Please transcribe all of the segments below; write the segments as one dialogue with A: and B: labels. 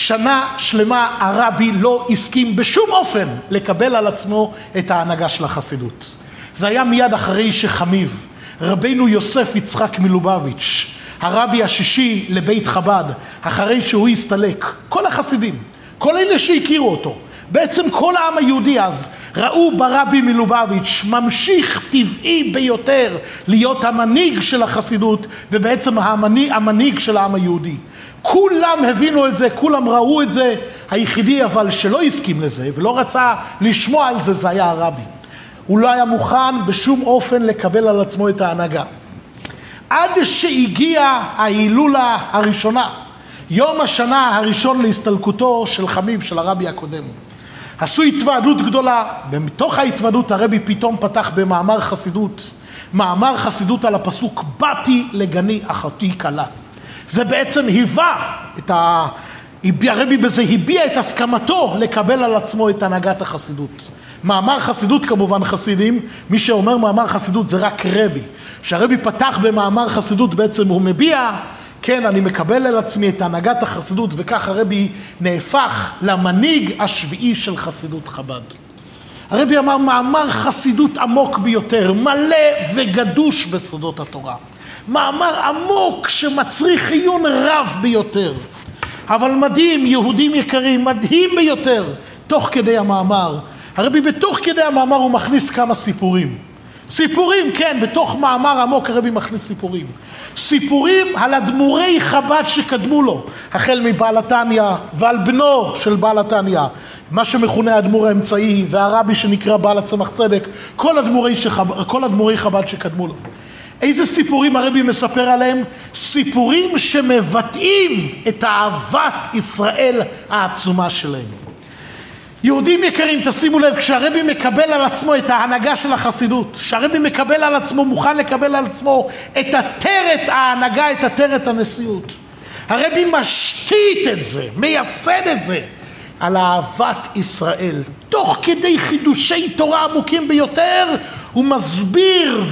A: שנה שלמה הרבי לא הסכים בשום אופן לקבל על עצמו את ההנהגה של החסידות. זה היה מיד אחרי שחמיב, רבנו יוסף יצחק מלובביץ', הרבי השישי לבית חב"ד, אחרי שהוא הסתלק, כל החסידים, כל אלה שהכירו אותו, בעצם כל העם היהודי אז ראו ברבי מלובביץ' ממשיך טבעי ביותר להיות המנהיג של החסידות ובעצם המנהיג, של העם היהודי. כולם הבינו את זה, כולם ראו את זה, היחידי אבל שלא הסכים לזה ולא רצה לשמוע על זה, זה היה הרבי. הוא לא היה מוכן בשום אופן לקבל על עצמו את ההנהגה. עד שהגיעה ההילולה הראשונה, יום השנה הראשון להסתלקותו של חמיב, של הרבי הקודם. עשו התוועדות גדולה, ומתוך ההתוועדות הרבי פתאום פתח במאמר חסידות, מאמר חסידות על הפסוק באתי לגני אחותי כלה. זה בעצם היווה את ה... הרבי בזה הביע את הסכמתו לקבל על עצמו את הנהגת החסידות. מאמר חסידות כמובן חסידים, מי שאומר מאמר חסידות זה רק רבי. כשהרבי פתח במאמר חסידות בעצם הוא מביע, כן, אני מקבל על עצמי את הנהגת החסידות וכך הרבי נהפך למנהיג השביעי של חסידות חב"ד. הרבי אמר מאמר חסידות עמוק ביותר, מלא וגדוש בסודות התורה. מאמר עמוק שמצריך עיון רב ביותר. אבל מדהים, יהודים יקרים, מדהים ביותר, תוך כדי המאמר. הרבי בתוך כדי המאמר הוא מכניס כמה סיפורים. סיפורים, כן, בתוך מאמר עמוק הרבי מכניס סיפורים. סיפורים על אדמו"רי חב"ד שקדמו לו, החל מבעל התניא ועל בנו של בעל התניא, מה שמכונה האדמו"ר האמצעי והרבי שנקרא בעל הצמח צדק, כל אדמו"רי, שחב... כל אדמו"רי חב"ד שקדמו לו. איזה סיפורים הרבי מספר עליהם? סיפורים שמבטאים את אהבת ישראל העצומה שלהם. יהודים יקרים, תשימו לב, כשהרבי מקבל על עצמו את ההנהגה של החסידות, כשהרבי מקבל על עצמו, מוכן לקבל על עצמו את עטרת ההנהגה, את עטרת הנשיאות. הרבי משתית את זה, מייסד את זה, על אהבת ישראל. תוך כדי חידושי תורה עמוקים ביותר, הוא מסביר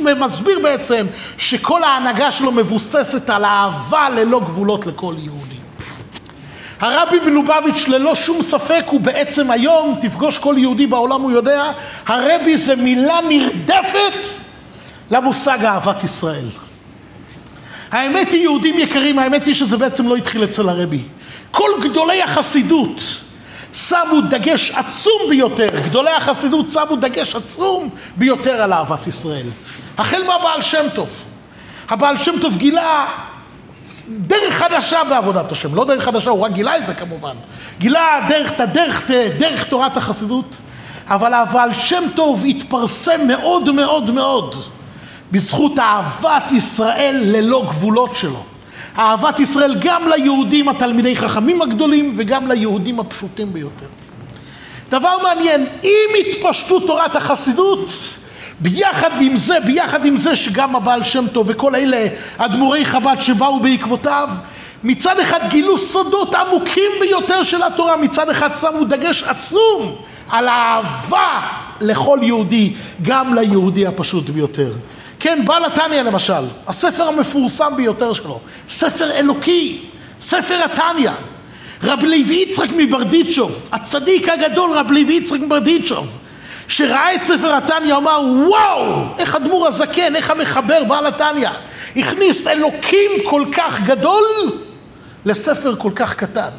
A: ומסביר בעצם שכל ההנהגה שלו מבוססת על אהבה ללא גבולות לכל יהודי. הרבי מלובביץ' ללא שום ספק הוא בעצם היום, תפגוש כל יהודי בעולם הוא יודע, הרבי זה מילה נרדפת למושג אהבת ישראל. האמת היא, יהודים יקרים, האמת היא שזה בעצם לא התחיל אצל הרבי. כל גדולי החסידות שמו דגש עצום ביותר, גדולי החסידות שמו דגש עצום ביותר על אהבת ישראל. החל מהבעל שם טוב. הבעל שם טוב גילה דרך חדשה בעבודת השם, לא דרך חדשה, הוא רק גילה את זה כמובן. גילה דרך, דרך, דרך תורת החסידות, אבל הבעל שם טוב התפרסם מאוד מאוד מאוד בזכות אהבת ישראל ללא גבולות שלו. אהבת ישראל גם ליהודים התלמידי חכמים הגדולים וגם ליהודים הפשוטים ביותר. דבר מעניין, עם התפשטות תורת החסידות, ביחד עם זה, ביחד עם זה שגם הבעל שם טוב וכל אלה אדמו"רי חב"ד שבאו בעקבותיו, מצד אחד גילו סודות עמוקים ביותר של התורה, מצד אחד שמו דגש עצום על אהבה לכל יהודי, גם ליהודי הפשוט ביותר. כן, בעל התניא למשל, הספר המפורסם ביותר שלו, ספר אלוקי, ספר התניא. רב לוי יצחק מברדיצ'וב, הצדיק הגדול רב לוי יצחק מברדיצ'וב, שראה את ספר התניא אמר וואו, איך אדמו"ר הזקן, איך המחבר בעל התניא, הכניס אלוקים כל כך גדול לספר כל כך קטן.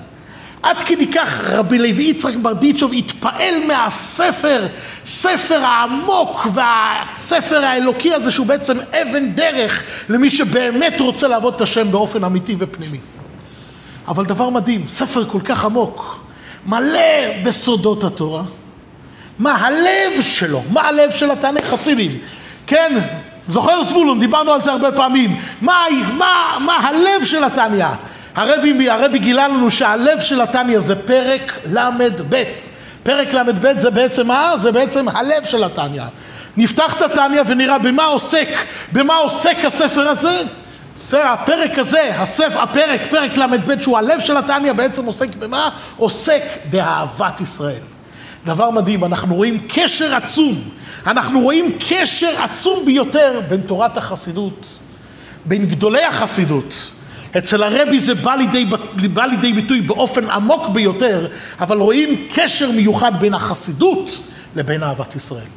A: עד כדי כך רבי לוי יצחק ברדיצ'וב התפעל מהספר, ספר העמוק והספר האלוקי הזה שהוא בעצם אבן דרך למי שבאמת רוצה לעבוד את השם באופן אמיתי ופנימי. אבל דבר מדהים, ספר כל כך עמוק, מלא בסודות התורה. מה הלב שלו, מה הלב של התנא חסידים, כן? זוכר זבולון, דיברנו על זה הרבה פעמים. מה, מה, מה הלב של התניא? הרבי, הרבי גילה לנו שהלב של התניא זה פרק ל"ב. פרק ל"ב זה בעצם מה? זה בעצם הלב של התניא. נפתח את התניא ונראה במה עוסק, במה עוסק הספר הזה? זה הפרק הזה, הספר, הפרק, פרק ל"ב שהוא הלב של התניא בעצם עוסק במה? עוסק באהבת ישראל. דבר מדהים, אנחנו רואים קשר עצום, אנחנו רואים קשר עצום ביותר בין תורת החסידות, בין גדולי החסידות, אצל הרבי זה בא לידי, בא לידי ביטוי באופן עמוק ביותר, אבל רואים קשר מיוחד בין החסידות לבין אהבת ישראל.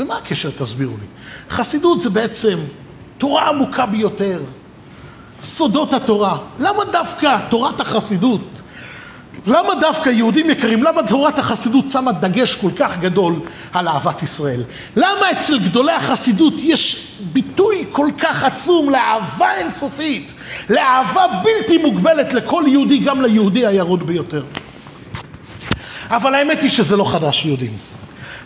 A: ומה הקשר, תסבירו לי? חסידות זה בעצם תורה עמוקה ביותר, סודות התורה. למה דווקא תורת החסידות? למה דווקא יהודים יקרים, למה תורת החסידות שמה דגש כל כך גדול על אהבת ישראל? למה אצל גדולי החסידות יש ביטוי כל כך עצום לאהבה אינסופית, לאהבה בלתי מוגבלת לכל יהודי, גם ליהודי הירוד ביותר? אבל האמת היא שזה לא חדש, יהודים.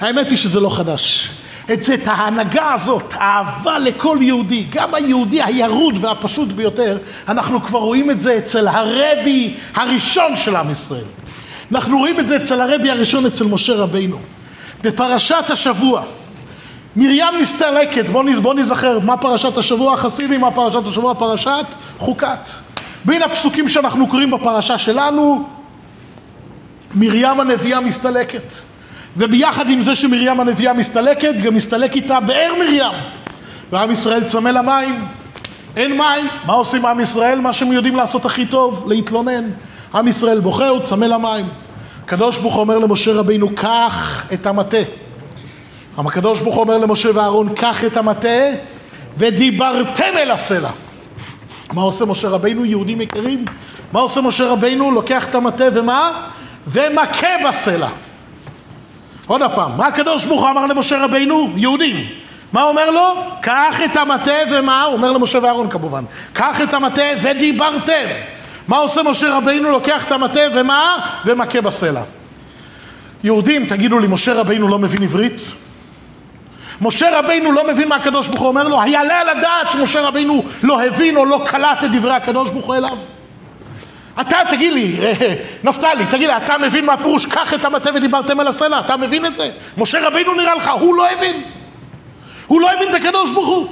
A: האמת היא שזה לא חדש. את זה, את ההנהגה הזאת, האהבה לכל יהודי, גם היהודי הירוד והפשוט ביותר, אנחנו כבר רואים את זה אצל הרבי הראשון של עם ישראל. אנחנו רואים את זה אצל הרבי הראשון, אצל משה רבינו. בפרשת השבוע, מרים מסתלקת, בואו בוא נזכר, מה פרשת השבוע החסידי, מה פרשת השבוע? פרשת חוקת. בין הפסוקים שאנחנו קוראים בפרשה שלנו, מרים הנביאה מסתלקת. וביחד עם זה שמרים הנביאה מסתלקת, גם מסתלק איתה באר מרים. ועם ישראל צמא למים. אין מים, מה עושים עם ישראל? מה שהם יודעים לעשות הכי טוב, להתלונן. עם ישראל בוכה, הוא צמא למים. הקדוש ברוך הוא אומר למשה רבינו, קח את המטה. הקדוש ברוך הוא אומר למשה ואהרון, קח את המטה ודיברתם אל הסלע. מה עושה משה רבינו, יהודים יקרים? מה עושה משה רבינו? לוקח את המטה ומה? ומכה בסלע. עוד פעם, מה הקדוש ברוך הוא אמר למשה רבינו? יהודים. מה אומר לו? קח את המטה ומה? הוא אומר למשה ואהרון כמובן. קח את המטה ודיברתם. מה עושה משה רבינו? לוקח את המטה ומה? ומכה בסלע. יהודים, תגידו לי, משה רבינו לא מבין עברית? משה רבינו לא מבין מה הקדוש ברוך הוא אומר לו? היעלה על הדעת שמשה רבינו לא הבין או לא קלט את דברי הקדוש ברוך הוא אליו? אתה, תגיד לי, אה, נפתלי, תגיד לי, אתה מבין מה הפירוש? קח את המטה ודיברתם אל הסלע, אתה מבין את זה? משה רבינו נראה לך, הוא לא הבין. הוא לא הבין את הקדוש ברוך הוא.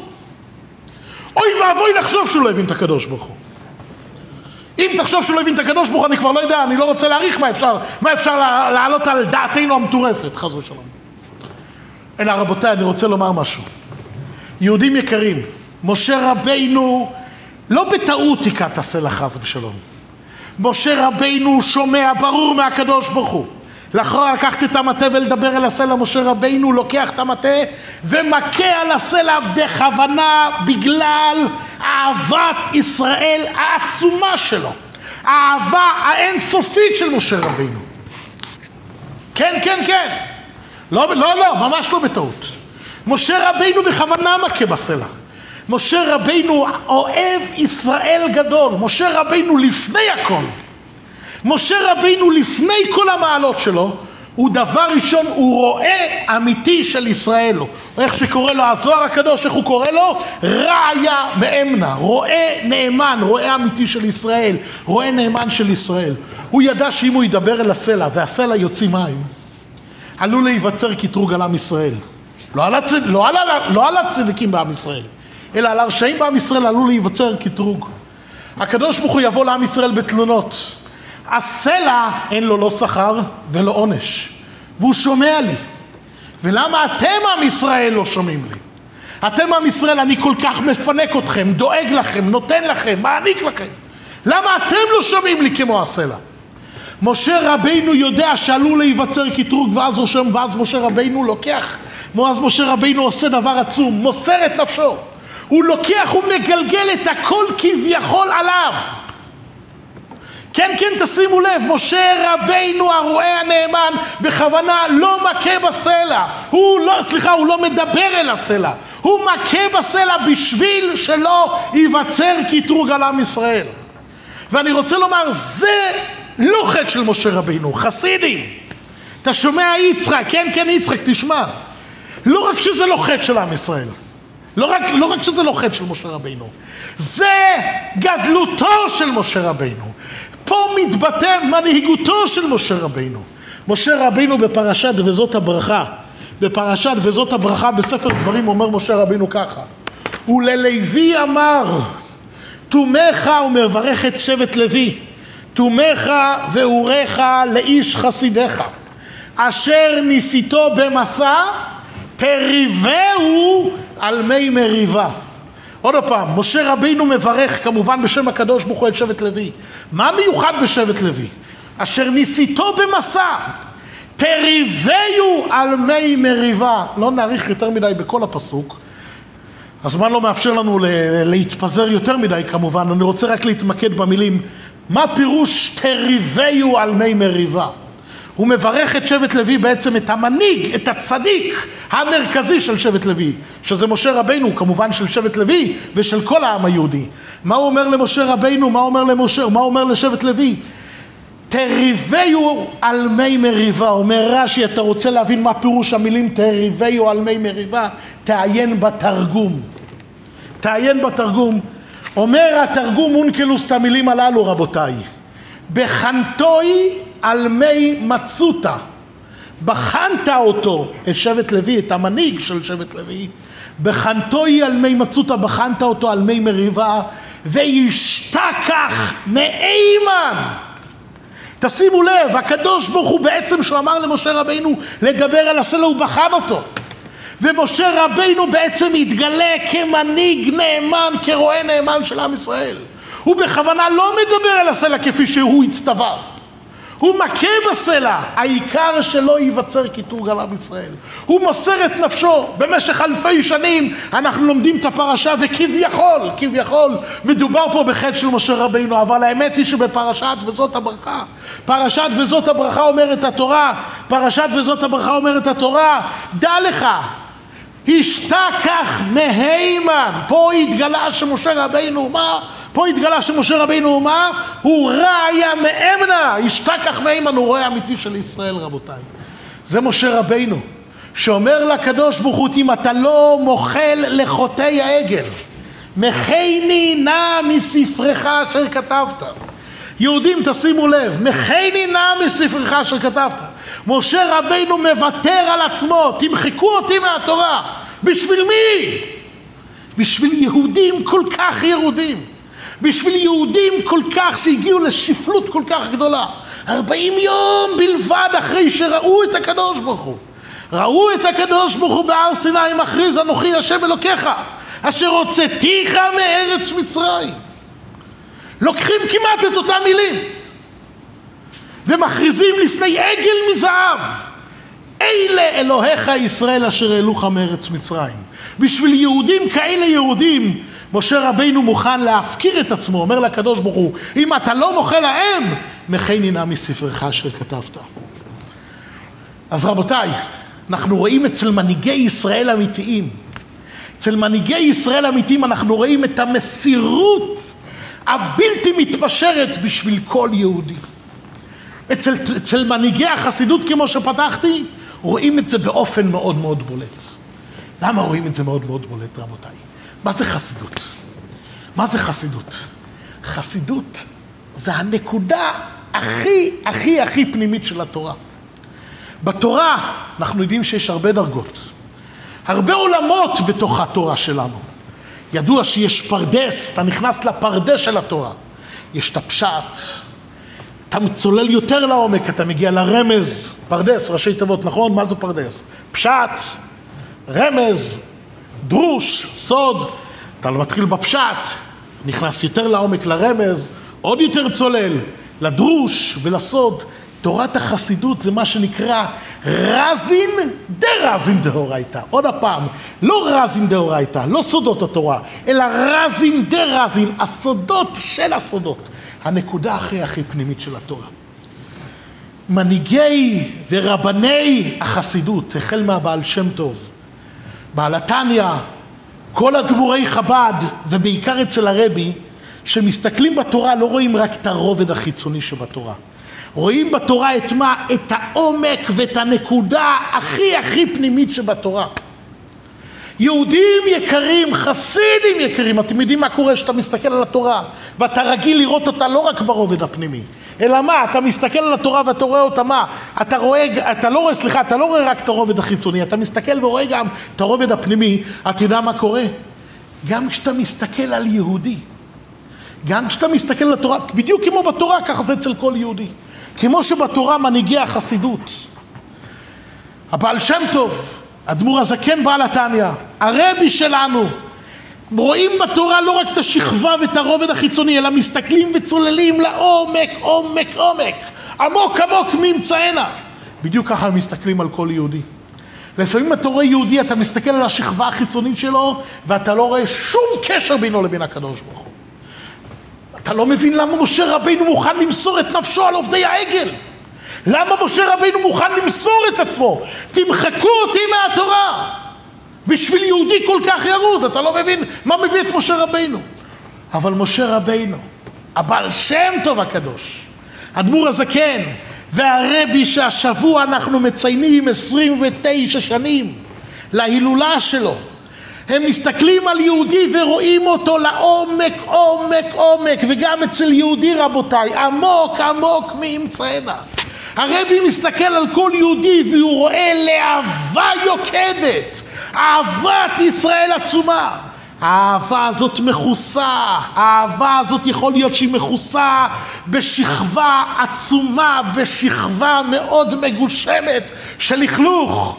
A: אוי ואבוי לחשוב שהוא לא הבין את הקדוש ברוך הוא. אם תחשוב שהוא לא הבין את הקדוש ברוך הוא, אני כבר לא יודע, אני לא רוצה להעריך מה אפשר, מה אפשר להעלות על דעתנו המטורפת, חס ושלום. אלא רבותיי, אני רוצה לומר משהו. יהודים יקרים, משה רבינו לא בטעות היכה את הסלע חס ושלום. משה רבינו שומע ברור מהקדוש ברוך הוא. לאחר לקחת את המטה ולדבר אל הסלע, משה רבינו לוקח את המטה ומכה על הסלע בכוונה בגלל אהבת ישראל העצומה שלו. האהבה האינסופית של משה רבינו. כן, כן, כן. לא, לא, לא, ממש לא בטעות. משה רבינו בכוונה מכה בסלע. משה רבינו אוהב ישראל גדול, משה רבינו לפני הכל. משה רבינו לפני כל המעלות שלו, הוא דבר ראשון, הוא רואה אמיתי של ישראל. איך שקורא לו הזוהר הקדוש, איך הוא קורא לו? ראיה מאמנה, רואה נאמן, רואה אמיתי של ישראל, רואה נאמן של ישראל. הוא ידע שאם הוא ידבר אל הסלע והסלע יוציא מים, עלול להיווצר קטרוג על עם ישראל. לא על, הצד... לא על, לא על הצדיקים בעם ישראל. אלא על הרשעים בעם ישראל עלול להיווצר קטרוג. הקדוש ברוך הוא יבוא לעם ישראל בתלונות. הסלע אין לו לא שכר ולא עונש, והוא שומע לי. ולמה אתם עם ישראל לא שומעים לי? אתם עם ישראל, אני כל כך מפנק אתכם, דואג לכם, נותן לכם, מעניק לכם. למה אתם לא שומעים לי כמו הסלע? משה רבינו יודע שעלול להיווצר קטרוג ואז, ואז משה רבינו לוקח, ואז משה רבינו עושה דבר עצום, מוסר את נפשו. הוא לוקח ומגלגל את הכל כביכול עליו. כן, כן, תשימו לב, משה רבינו הרועה הנאמן בכוונה לא מכה בסלע. הוא לא, סליחה, הוא לא מדבר אל הסלע. הוא מכה בסלע בשביל שלא ייווצר קטרוג על עם ישראל. ואני רוצה לומר, זה לא חטא של משה רבינו, חסידים. אתה שומע יצחק, כן, כן, יצחק, תשמע. לא רק שזה לא חטא של עם ישראל. לא רק, לא רק שזה לא חטא של משה רבינו, זה גדלותו של משה רבינו. פה מתבטא מנהיגותו של משה רבינו. משה רבינו בפרשת וזאת הברכה, בפרשת וזאת הברכה בספר דברים אומר משה רבינו ככה: וללוי אמר תומך ומברך את שבט לוי, תומך ואורך לאיש חסידיך, אשר ניסיתו במסע תריבהו על מי מריבה. עוד פעם, משה רבינו מברך כמובן בשם הקדוש ברוך הוא את שבט לוי. מה מיוחד בשבט לוי? אשר ניסיתו במסע, תריבהו על מי מריבה. לא נאריך יותר מדי בכל הפסוק. הזמן לא מאפשר לנו להתפזר יותר מדי כמובן, אני רוצה רק להתמקד במילים מה פירוש תריבהו על מי מריבה? הוא מברך את שבט לוי בעצם את המנהיג, את הצדיק המרכזי של שבט לוי, שזה משה רבינו כמובן של שבט לוי ושל כל העם היהודי. מה הוא אומר למשה רבינו? מה אומר למשה? מה אומר לשבט לוי? תריבהו על מי מריבה, אומר רש"י, אתה רוצה להבין מה פירוש המילים תריבהו על מי מריבה? תעיין בתרגום. תעיין בתרגום. אומר התרגום אונקלוס את המילים הללו רבותיי. בחנתוי על מי מצותה. בחנת אותו, את שבט לוי, את המנהיג של שבט לוי, בחנתוי על מי מצותה, בחנת אותו על מי מריבה, וישתכח מאימן. תשימו לב, הקדוש ברוך הוא בעצם, שהוא אמר למשה רבינו לדבר על הסלע, הוא בחן אותו. ומשה רבינו בעצם התגלה כמנהיג נאמן, כרועה נאמן של עם ישראל. הוא בכוונה לא מדבר על הסלע כפי שהוא הצטווה. הוא מכה בסלע, העיקר שלא ייווצר קיטוג על עם ישראל. הוא מוסר את נפשו. במשך אלפי שנים אנחנו לומדים את הפרשה וכביכול, כביכול, מדובר פה בחטא של משה רבינו, אבל האמת היא שבפרשת וזאת הברכה, פרשת וזאת הברכה אומרת התורה, פרשת וזאת הברכה אומרת התורה, דע לך השתכח מהימן. פה התגלה שמשה רבינו, מה? פה התגלה שמשה רבינו, מה? הוא ראיה מאמנה. השתכח מהימן, הוא רואה אמיתי של ישראל, רבותיי. זה משה רבינו, שאומר לקדוש ברוך הוא, אם אתה לא מוחל לחוטאי העגל, מחני נא מספרך אשר כתבת. יהודים תשימו לב, מחני נא מספרך אשר כתבת. משה רבינו מוותר על עצמו, תמחקו אותי מהתורה. בשביל מי? בשביל יהודים כל כך ירודים. בשביל יהודים כל כך שהגיעו לשפלות כל כך גדולה. ארבעים יום בלבד אחרי שראו את הקדוש ברוך הוא. ראו את הקדוש ברוך הוא בהר סיני מכריז אנוכי השם אלוקיך אשר הוצאתיך מארץ מצרים. לוקחים כמעט את אותם מילים ומכריזים לפני עגל מזהב אלה אלוהיך ישראל אשר העלוך מארץ מצרים. בשביל יהודים כאלה יהודים, משה רבינו מוכן להפקיר את עצמו, אומר לקדוש ברוך הוא, אם אתה לא מוחה להם, מחני נא מספרך אשר כתבת. אז רבותיי, אנחנו רואים אצל מנהיגי ישראל אמיתיים, אצל מנהיגי ישראל אמיתיים אנחנו רואים את המסירות הבלתי מתפשרת בשביל כל יהודי. אצל, אצל מנהיגי החסידות כמו שפתחתי, רואים את זה באופן מאוד מאוד בולט. למה רואים את זה מאוד מאוד בולט, רבותיי? מה זה חסידות? מה זה חסידות? חסידות זה הנקודה הכי הכי הכי פנימית של התורה. בתורה אנחנו יודעים שיש הרבה דרגות, הרבה עולמות בתוך התורה שלנו. ידוע שיש פרדס, אתה נכנס לפרדס של התורה. יש את הפשט, אתה צולל יותר לעומק, אתה מגיע לרמז, פרדס, ראשי תיבות, נכון? מה זה פרדס? פשט, רמז, דרוש, סוד. אתה מתחיל בפשט, נכנס יותר לעומק לרמז, עוד יותר צולל, לדרוש ולסוד. תורת החסידות זה מה שנקרא רזין דרזין דאורייתא. עוד הפעם, לא רזין דאורייתא, לא סודות התורה, אלא רזין דרזין, הסודות של הסודות. הנקודה הכי הכי פנימית של התורה. מנהיגי ורבני החסידות, החל מהבעל שם טוב, בעל התניא, כל אדמו"רי חב"ד, ובעיקר אצל הרבי, שמסתכלים בתורה לא רואים רק את הרובד החיצוני שבתורה. רואים בתורה את מה? את העומק ואת הנקודה הכי הכי פנימית שבתורה. יהודים יקרים, חסידים יקרים, אתם יודעים מה קורה כשאתה מסתכל על התורה ואתה רגיל לראות אותה לא רק ברובד הפנימי, אלא מה, אתה מסתכל על התורה ואתה רואה אותה מה, אתה רואה, אתה לא רואה, סליחה, אתה לא רואה רק את הרובד החיצוני, אתה מסתכל ורואה גם את הרובד הפנימי, אתה יודע מה קורה? גם כשאתה מסתכל על יהודי, גם כשאתה מסתכל על התורה, בדיוק כמו בתורה, ככה זה אצל כל יהודי. כמו שבתורה מנהיגי החסידות, הבעל שם טוב, אדמו"ר הזקן בעל התניא, הרבי שלנו, רואים בתורה לא רק את השכבה ואת הרובד החיצוני, אלא מסתכלים וצוללים לעומק, עומק, עומק, עמוק עמוק ממצאנה. בדיוק ככה מסתכלים על כל יהודי. לפעמים אתה רואה יהודי, אתה מסתכל על השכבה החיצונית שלו, ואתה לא רואה שום קשר בינו לבין הקדוש ברוך הוא. אתה לא מבין למה משה רבינו מוכן למסור את נפשו על עובדי העגל. למה משה רבינו מוכן למסור את עצמו? תמחקו אותי מהתורה. בשביל יהודי כל כך ירוד, אתה לא מבין מה מביא את משה רבינו. אבל משה רבינו, הבעל שם טוב הקדוש, אדמו"ר הזקן, והרבי שהשבוע אנחנו מציינים 29 שנים להילולה שלו, הם מסתכלים על יהודי ורואים אותו לעומק, עומק, עומק, וגם אצל יהודי רבותיי, עמוק, עמוק מאמצענה. הרבי מסתכל על כל יהודי והוא רואה להבה יוקדת, אהבת ישראל עצומה. האהבה הזאת מכוסה, האהבה הזאת יכול להיות שהיא מכוסה בשכבה עצומה, בשכבה מאוד מגושמת של לכלוך.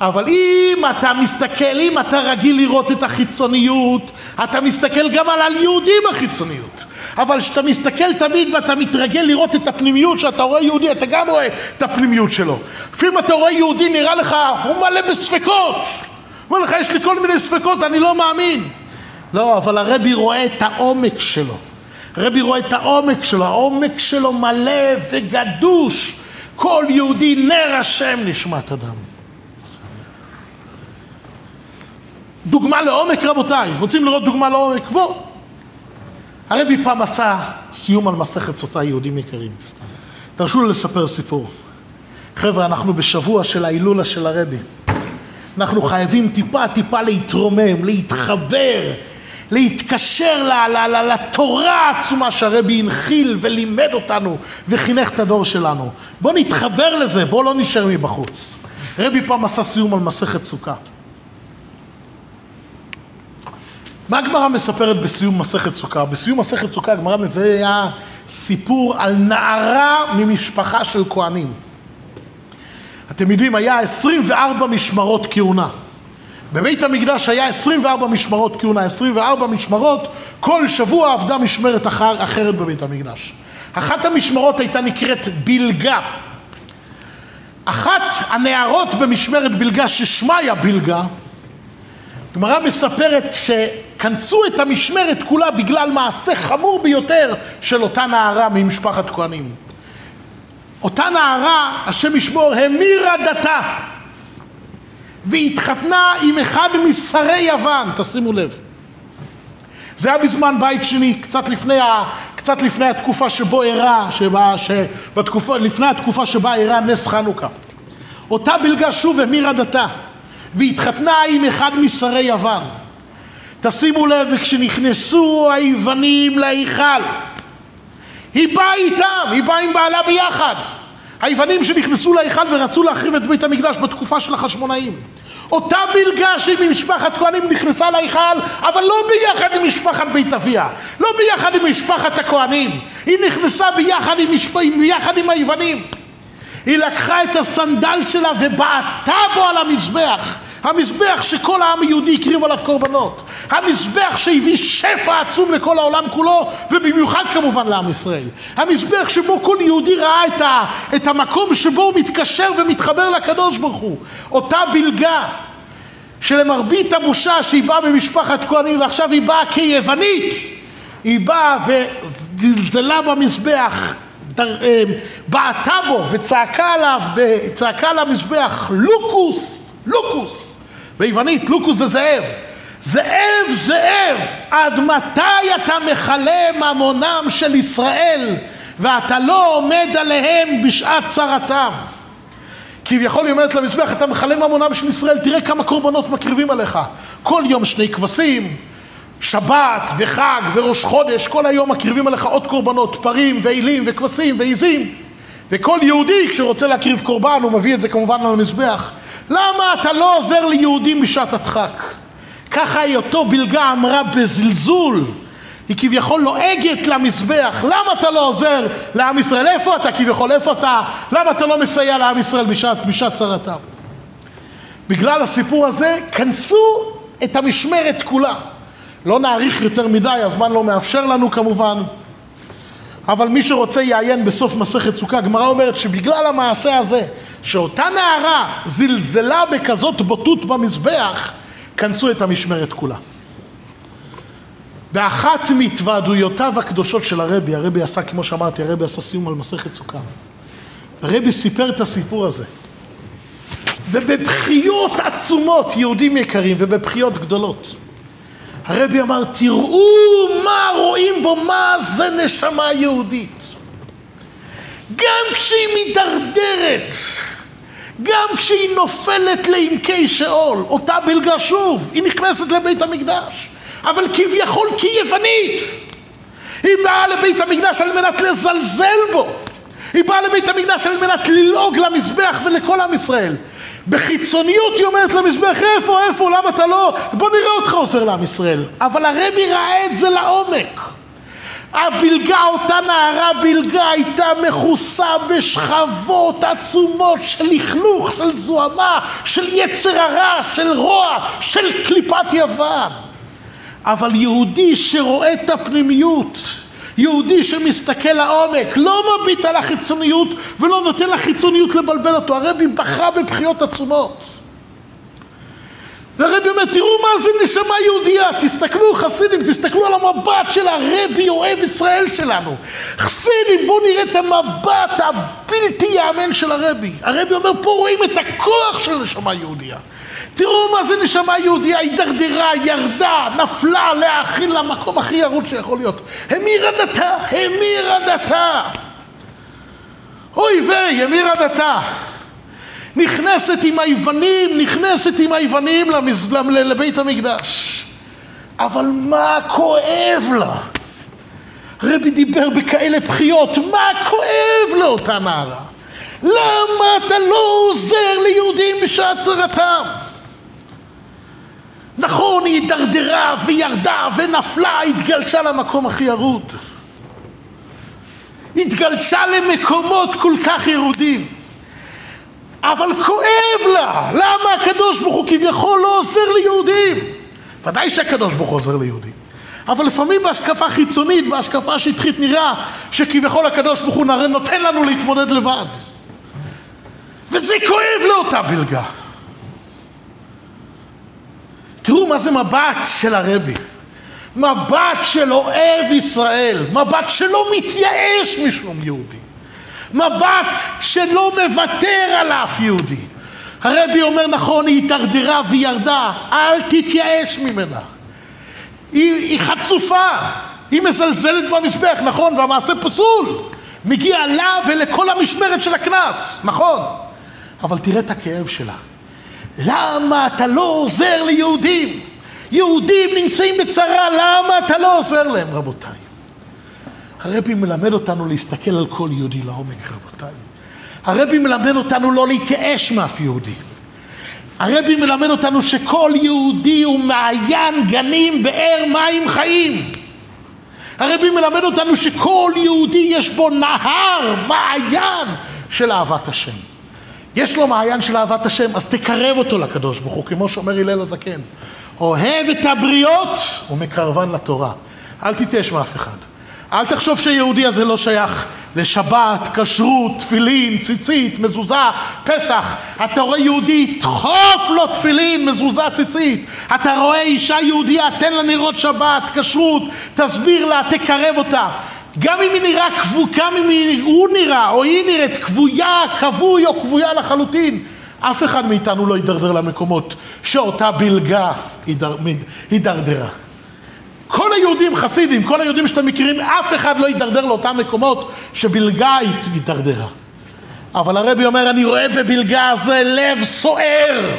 A: אבל אם אתה מסתכל, אם אתה רגיל לראות את החיצוניות, אתה מסתכל גם על היהודי בחיצוניות. אבל כשאתה מסתכל תמיד ואתה מתרגל לראות את הפנימיות, כשאתה רואה יהודי, אתה גם רואה את הפנימיות שלו. לפעמים אתה רואה יהודי, נראה לך, הוא מלא בספקות. אומר לך, יש לי כל מיני ספקות, אני לא מאמין. לא, אבל הרבי רואה את העומק שלו. הרבי רואה את העומק שלו, העומק שלו מלא וגדוש. כל יהודי נר השם נשמת אדם. דוגמה לעומק רבותיי, רוצים לראות דוגמה לעומק? בוא. הרבי פעם עשה סיום על מסכת סוטה יהודים יקרים. תרשו לי לספר סיפור. חבר'ה, אנחנו בשבוע של ההילולה של הרבי. אנחנו חייבים טיפה טיפה להתרומם, להתחבר, להתקשר ל- ל- ל- לתורה העצומה שהרבי הנחיל ולימד אותנו וחינך את הדור שלנו. בואו נתחבר לזה, בואו לא נשאר מבחוץ. רבי פעם עשה סיום על מסכת סוכה. מה הגמרא מספרת בסיום מסכת סוכה? בסיום מסכת סוכה הגמרא מביאה סיפור על נערה ממשפחה של כהנים. אתם יודעים, היה 24 משמרות כהונה. בבית המקדש היה 24 משמרות כהונה, 24 משמרות, כל שבוע עבדה משמרת אחר, אחרת בבית המקדש. אחת המשמרות הייתה נקראת בלגה. אחת הנערות במשמרת בלגה, ששמה היה בלגה, גמרא מספרת שכנסו את המשמרת כולה בגלל מעשה חמור ביותר של אותה נערה ממשפחת כהנים. אותה נערה, השם ישמור, המירה דתה והתחתנה עם אחד משרי יוון, תשימו לב. זה היה בזמן בית שני, קצת לפני, ה, קצת לפני התקופה שבו אירע, שבה, שבתקופה, לפני התקופה שבה אירע נס חנוכה. אותה בלגה שוב המירה דתה והתחתנה עם אחד משרי יוון. תשימו לב, וכשנכנסו היוונים להיכל, היא באה איתם, היא באה עם בעלה ביחד. היוונים שנכנסו להיכל ורצו להחריב את בית המקדש בתקופה של החשמונאים. אותה בלגה שהיא ממשפחת כהנים נכנסה להיכל, אבל לא ביחד עם משפחת בית אביה, לא ביחד עם משפחת הכהנים, היא נכנסה ביחד עם, משפ... ביחד עם היוונים. היא לקחה את הסנדל שלה ובעטה בו על המזבח. המזבח שכל העם היהודי הקריב עליו קורבנות. המזבח שהביא שפע עצום לכל העולם כולו, ובמיוחד כמובן לעם ישראל. המזבח שבו כל יהודי ראה את, ה, את המקום שבו הוא מתקשר ומתחבר לקדוש ברוך הוא. אותה בלגה שלמרבית הבושה שהיא באה במשפחת כהנים ועכשיו היא באה כיוונית, היא באה וזלזלה במזבח אה, בעטה בו וצעקה עליו, צעקה על המזבח, לוקוס, לוקוס. ביוונית, לוקוס זה זאב. זאב, זאב, עד מתי אתה מכלה ממונם של ישראל ואתה לא עומד עליהם בשעת צרתם? כביכול היא אומרת למזבח, אתה מכלה ממונם של ישראל, תראה כמה קורבנות מקריבים עליך. כל יום שני כבשים, שבת וחג וראש חודש, כל היום מקריבים עליך עוד קורבנות, פרים ועילים וכבשים ועיזים. וכל יהודי כשרוצה להקריב קורבן הוא מביא את זה כמובן על המזבח. למה אתה לא עוזר ליהודים בשעת הדחק? ככה היא אותו בלגה אמרה בזלזול. היא כביכול לועגת למזבח, למה אתה לא עוזר לעם ישראל? איפה אתה כביכול? איפה אתה? למה אתה לא מסייע לעם ישראל בשעת, בשעת צרתם? בגלל הסיפור הזה כנסו את המשמרת כולה. לא נאריך יותר מדי, הזמן לא מאפשר לנו כמובן. אבל מי שרוצה יעיין בסוף מסכת סוכה, הגמרא אומרת שבגלל המעשה הזה, שאותה נערה זלזלה בכזאת בוטות במזבח, כנסו את המשמרת כולה. באחת מהתוועדויותיו הקדושות של הרבי, הרבי עשה, כמו שאמרתי, הרבי עשה סיום על מסכת סוכה. הרבי סיפר את הסיפור הזה. ובבחיות עצומות, יהודים יקרים, ובבחיות גדולות. הרבי אמר, תראו מה רואים בו, מה זה נשמה יהודית. גם כשהיא מידרדרת, גם כשהיא נופלת לעמקי שאול, אותה בלגה שוב, היא נכנסת לבית המקדש, אבל כביכול כיוונית. היא באה לבית המקדש על מנת לזלזל בו. היא באה לבית המקדש על מנת ללעוג למזבח ולכל עם ישראל. בחיצוניות היא אומרת למזבח, איפה, איפה, למה אתה לא? בוא נראה אותך עוזר לעם ישראל. אבל הרבי ראה את זה לעומק. הבלגה, אותה נערה בלגה, הייתה מכוסה בשכבות עצומות של לכלוך, של זוהמה, של יצר הרע, של רוע, של קליפת יוון. אבל יהודי שרואה את הפנימיות, יהודי שמסתכל לעומק, לא מביט על החיצוניות ולא נותן לחיצוניות לבלבל אותו. הרבי בכה בבכיות עצומות. והרבי אומר, תראו מה זה נשמה יהודייה, תסתכלו חסידים, תסתכלו על המבט של הרבי אוהב ישראל שלנו. חסידים, בואו נראה את המבט הבלתי ייאמן של הרבי. הרבי אומר, פה רואים את הכוח של נשמה יהודייה. תראו מה זה נשמה יהודייה, הידרדרה, ירדה, נפלה להאכיל למקום הכי ירוד שיכול להיות. המירה דתה, המירה דתה. אוי ויי, המירה דתה. נכנסת עם היוונים, נכנסת עם היוונים למז... לבית המקדש. אבל מה כואב לה? רבי דיבר בכאלה בחיות, מה כואב לאותה נערה? למה אתה לא עוזר ליהודים בשעת צרתם? נכון, היא הידרדרה וירדה ונפלה, התגלשה למקום הכי ירוד. התגלשה למקומות כל כך ירודים. אבל כואב לה, למה הקדוש ברוך הוא כביכול לא עוזר ליהודים? ודאי שהקדוש ברוך הוא עוזר ליהודים. אבל לפעמים בהשקפה חיצונית, בהשקפה שטחית נראה שכביכול הקדוש ברוך הוא נותן לנו להתמודד לבד. וזה כואב לאותה בלגה. תראו מה זה מבט של הרבי. מבט של אוהב ישראל, מבט שלא מתייאש משום יהודי. מבט שלא מוותר על אף יהודי. הרבי אומר נכון, היא התדרדרה וירדה, אל תתייאש ממנה. היא, היא חצופה, היא מזלזלת במזבח, נכון, והמעשה פסול. מגיע לה ולכל המשמרת של הקנס, נכון. אבל תראה את הכאב שלה. למה אתה לא עוזר ליהודים? יהודים נמצאים בצרה, למה אתה לא עוזר להם, רבותיי? הרבי מלמד אותנו להסתכל על כל יהודי לעומק, רבותיי. הרבי מלמד אותנו לא להתייאש מאף יהודי. הרבי מלמד אותנו שכל יהודי הוא מעיין גנים באר מים חיים. הרבי מלמד אותנו שכל יהודי יש בו נהר, מעיין של אהבת השם. יש לו מעיין של אהבת השם, אז תקרב אותו לקדוש ברוך הוא, כמו שאומר הלל הזקן. אוהב את הבריות ומקרבן לתורה. אל תתייאש מאף אחד. אל תחשוב שיהודי הזה לא שייך לשבת, כשרות, תפילין, ציצית, מזוזה, פסח. אתה רואה יהודי, דחוף לו תפילין, מזוזה, ציצית. אתה רואה אישה יהודייה, תן לה נרות שבת, כשרות, תסביר לה, תקרב אותה. גם אם היא נראה כבו, גם אם היא, הוא נראה או היא נראית כבויה, כבוי או כבויה לחלוטין, אף אחד מאיתנו לא יידרדר למקומות שאותה בלגה הידרדרה. כל היהודים חסידים, כל היהודים שאתם מכירים, אף אחד לא יידרדר לאותם מקומות שבלגה הידרדרה. אבל הרבי אומר, אני רואה בבלגה הזה לב סוער.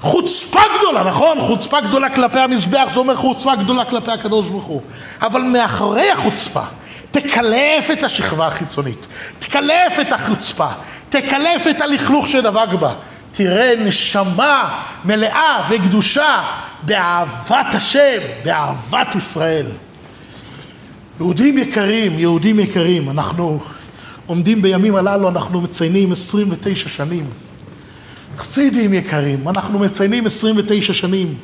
A: חוצפה גדולה, נכון? חוצפה גדולה כלפי המזבח, זה אומר חוצפה גדולה כלפי הקדוש ברוך הוא. אבל מאחורי החוצפה, תקלף את השכבה החיצונית, תקלף את החוצפה, תקלף את הלכלוך שדבק בה. תראה נשמה מלאה וקדושה באהבת השם, באהבת ישראל. יהודים יקרים, יהודים יקרים, אנחנו עומדים בימים הללו, אנחנו מציינים 29 שנים. חסידים יקרים, אנחנו מציינים 29 שנים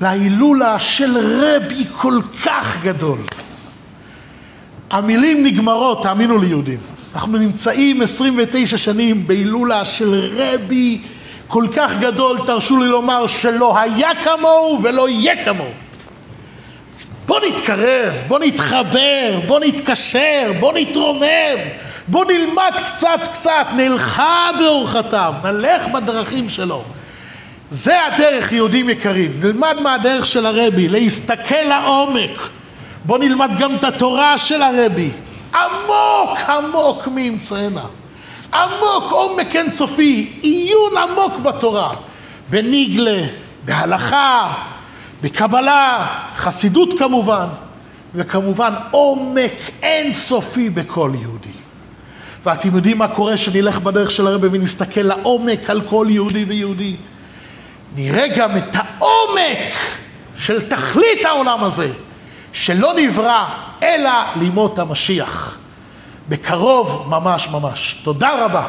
A: להילולה של רבי כל כך גדול. המילים נגמרות, תאמינו לי יהודים. אנחנו נמצאים 29 שנים בהילולה של רבי כל כך גדול, תרשו לי לומר שלא היה כמוהו ולא יהיה כמוהו. בוא נתקרב, בוא נתחבר, בוא נתקשר, בוא נתרומם, בוא נלמד קצת קצת, נלכה באורחתיו, נלך בדרכים שלו. זה הדרך, יהודים יקרים. נלמד מהדרך של הרבי, להסתכל לעומק. בוא נלמד גם את התורה של הרבי. עמוק עמוק מאמצענה. עמוק, עומק אינסופי, עיון עמוק בתורה. בניגלה, בהלכה, בקבלה, חסידות כמובן, וכמובן עומק אינסופי בכל יהודי. ואתם יודעים מה קורה שנלך בדרך של הרבי ונסתכל לעומק על כל יהודי ויהודי? נראה גם את העומק של תכלית העולם הזה, שלא נברא אלא לימות המשיח. בקרוב ממש ממש. תודה רבה.